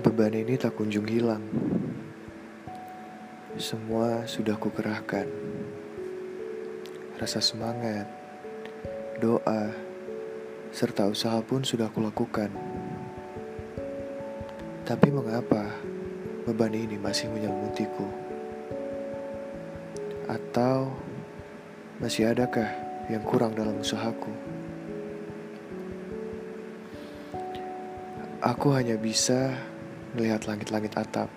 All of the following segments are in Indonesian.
Beban ini tak kunjung hilang. Semua sudah kukerahkan. Rasa semangat, doa, serta usaha pun sudah kulakukan. Tapi mengapa beban ini masih menyelimutiku? Atau masih adakah yang kurang dalam usahaku? Aku hanya bisa melihat langit-langit atap.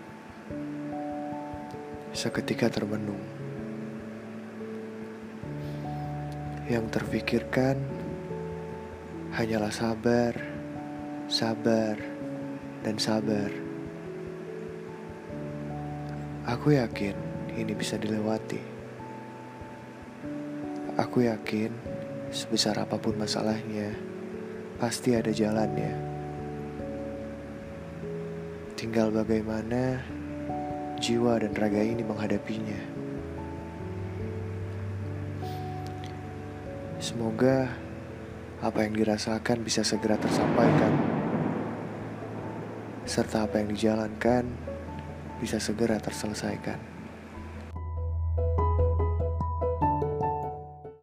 Seketika termenung. Yang terfikirkan hanyalah sabar, sabar, dan sabar. Aku yakin ini bisa dilewati. Aku yakin sebesar apa pun masalahnya, pasti ada jalannya. Tinggal bagaimana jiwa dan raga ini menghadapinya. Semoga apa yang dirasakan bisa segera tersampaikan, serta apa yang dijalankan bisa segera terselesaikan.